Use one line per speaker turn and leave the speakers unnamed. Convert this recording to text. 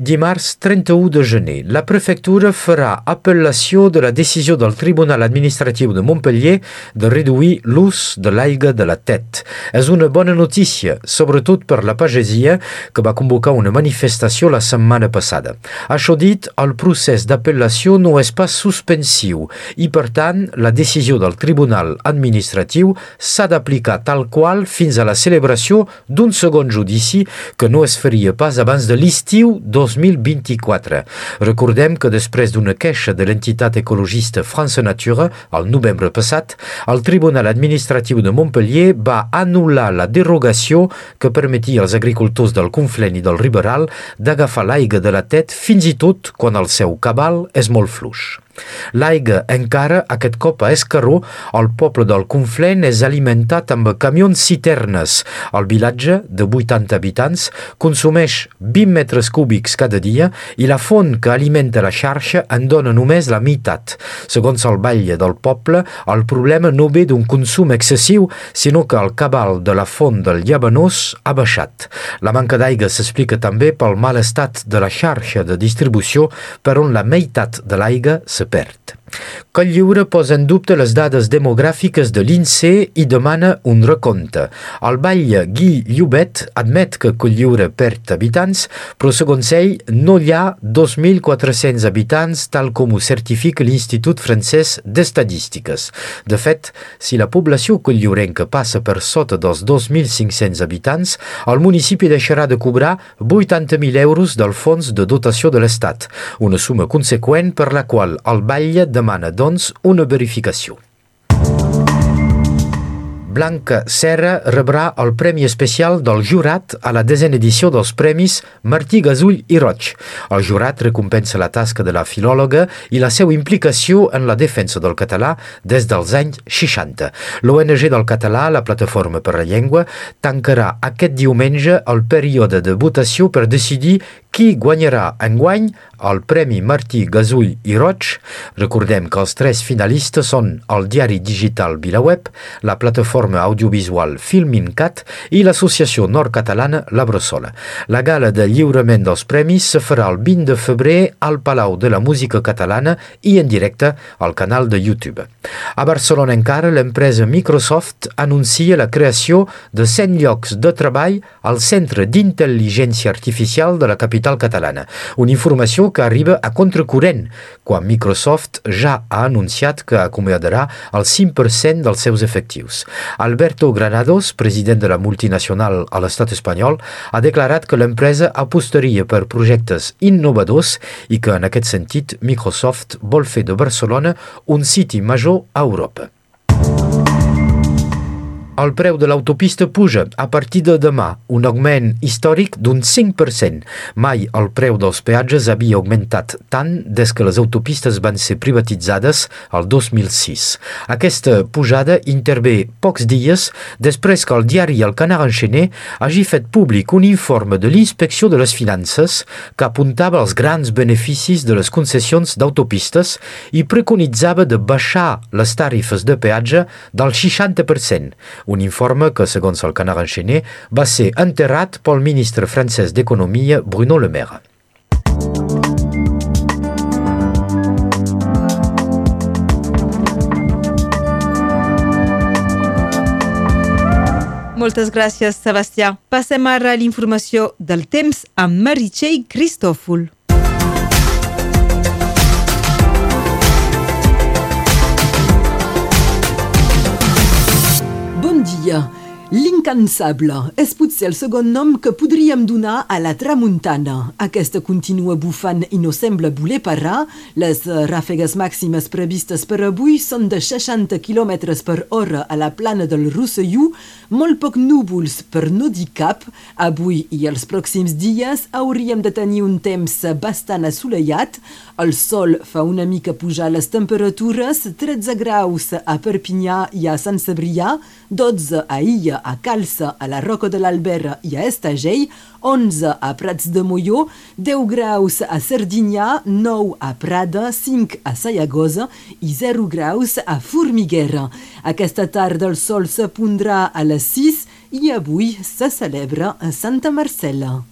dimarts 31 de gener. La prefectura farà apel·lació de la decisió del Tribunal Administratiu de Montpellier de reduir l'ús de l'aigua de la TET. És una bona notícia, sobretot per la pagesia, que va convocar una manifestació la setmana passada. Això dit, el procés d'apel·lació no és pas suspensiu i, per tant, la decisió del Tribunal Administratiu s'ha d'aplicar tal qual fins a la celebració d'un segon judici que no es faria pas abans de l'estiu 2024. Recordem que després d'una queixa de l'entitat ecologista France Nature al novembre passat, el Tribunal Administratiu de Montpellier va anul·lar la derogació que permetia als agricultors del Conflent i del Riberal d'agafar l'aigua de la tet fins i tot quan el seu cabal és molt fluix. L'aigua encara aquest cop a Escaró, el poble del Conflent és alimentat amb camions citernes. El vilatge, de 80 habitants, consumeix 20 metres cúbics cada dia i la font que alimenta la xarxa en dona només la meitat. Segons el batlle del poble, el problema no ve d'un consum excessiu, sinó que el cabal de la font del Llabanós ha baixat. La manca d'aigua s'explica també pel mal estat de la xarxa de distribució per on la meitat de l'aigua se perd. Coll Lliure posa en dubte les dades demogràfiques de l'INSEE i demana un recompte. El batlle Guy Llobet admet que Coll Lliure perd habitants, però segons ell no hi ha 2.400 habitants tal com ho certifica l'Institut francès d'Estadístiques. De fet, si la població colliurenca passa per sota dels 2.500 habitants, el municipi deixarà de cobrar 80.000 euros del fons de dotació de l'Estat, una suma conseqüent per la qual el batlle demana doncs una verificació. Blanca Serra rebrà el Premi Especial del Jurat a la desena edició dels Premis Martí Gasull i Roig. El jurat recompensa la tasca de la filòloga i la seva implicació en la defensa del català des dels anys 60. L'ONG del català, la Plataforma per la Llengua, tancarà aquest diumenge el període de votació per decidir qui guanyarà enguany el Premi Martí Gasull i Roig. Recordem que els tres finalistes són el diari digital VilaWeb, la plataforma audiovisual Filmincat i l'associació nord-catalana La Bressola. La gala de lliurament dels premis se farà el 20 de febrer al Palau de la Música Catalana i en directe al canal de YouTube. A Barcelona encara, l'empresa Microsoft anuncia la creació de 100 llocs de treball al Centre d'Intel·ligència Artificial de la capital catalana. Una informació que arriba a contracorrent, quan Microsoft ja ha anunciat que acomiadarà el 5% dels seus efectius. Alberto Granados, president de la multinacional a l'estat espanyol, ha declarat que l'empresa apostaria per projectes innovadors i que, en aquest sentit, Microsoft vol fer de Barcelona un siti major a Europa. El preu de l'autopista puja a partir de demà, un augment històric d'un 5%. Mai el preu dels peatges havia augmentat tant des que les autopistes van ser privatitzades el 2006. Aquesta pujada intervé pocs dies després que el diari El Canard Enchené hagi fet públic un informe de l'Inspecció de les Finances que apuntava els grans beneficis de les concessions d'autopistes i preconitzava de baixar les tarifes de peatge del 60%, un informe que, segons el Canard Enchené, va ser enterrat pel ministre francès d'Economia Bruno Le Maire.
Moltes gràcies, Sebastià. Passem ara a l'informació del temps amb Meritxell Cristòfol.
Bon dia. L'incansable és potser el segon nom que podríem donar a la tramuntana. Aquesta continua bufant i no sembla voler parar. Les ràfegues màximes previstes per avui són de 60 km per hora a la plana del Rosselló, molt poc núvols per no dir cap. Avui i els pròxims dies hauríem de tenir un temps bastant assolellat. El sol fa una mica pujar les temperatures, 13 graus a Perpinyà i a Sant Cebrià, 12 a Illa a Calça, a la Roca de l'Albera i a Estagell, 11 a Prats de Molló, 10 graus a Serdinyà, 9 a Prada, 5 a Sayagosa i 0 graus a Formiguera. Aquesta tarda el sol se pondrà a les 6 i avui se celebra a Santa Marcela.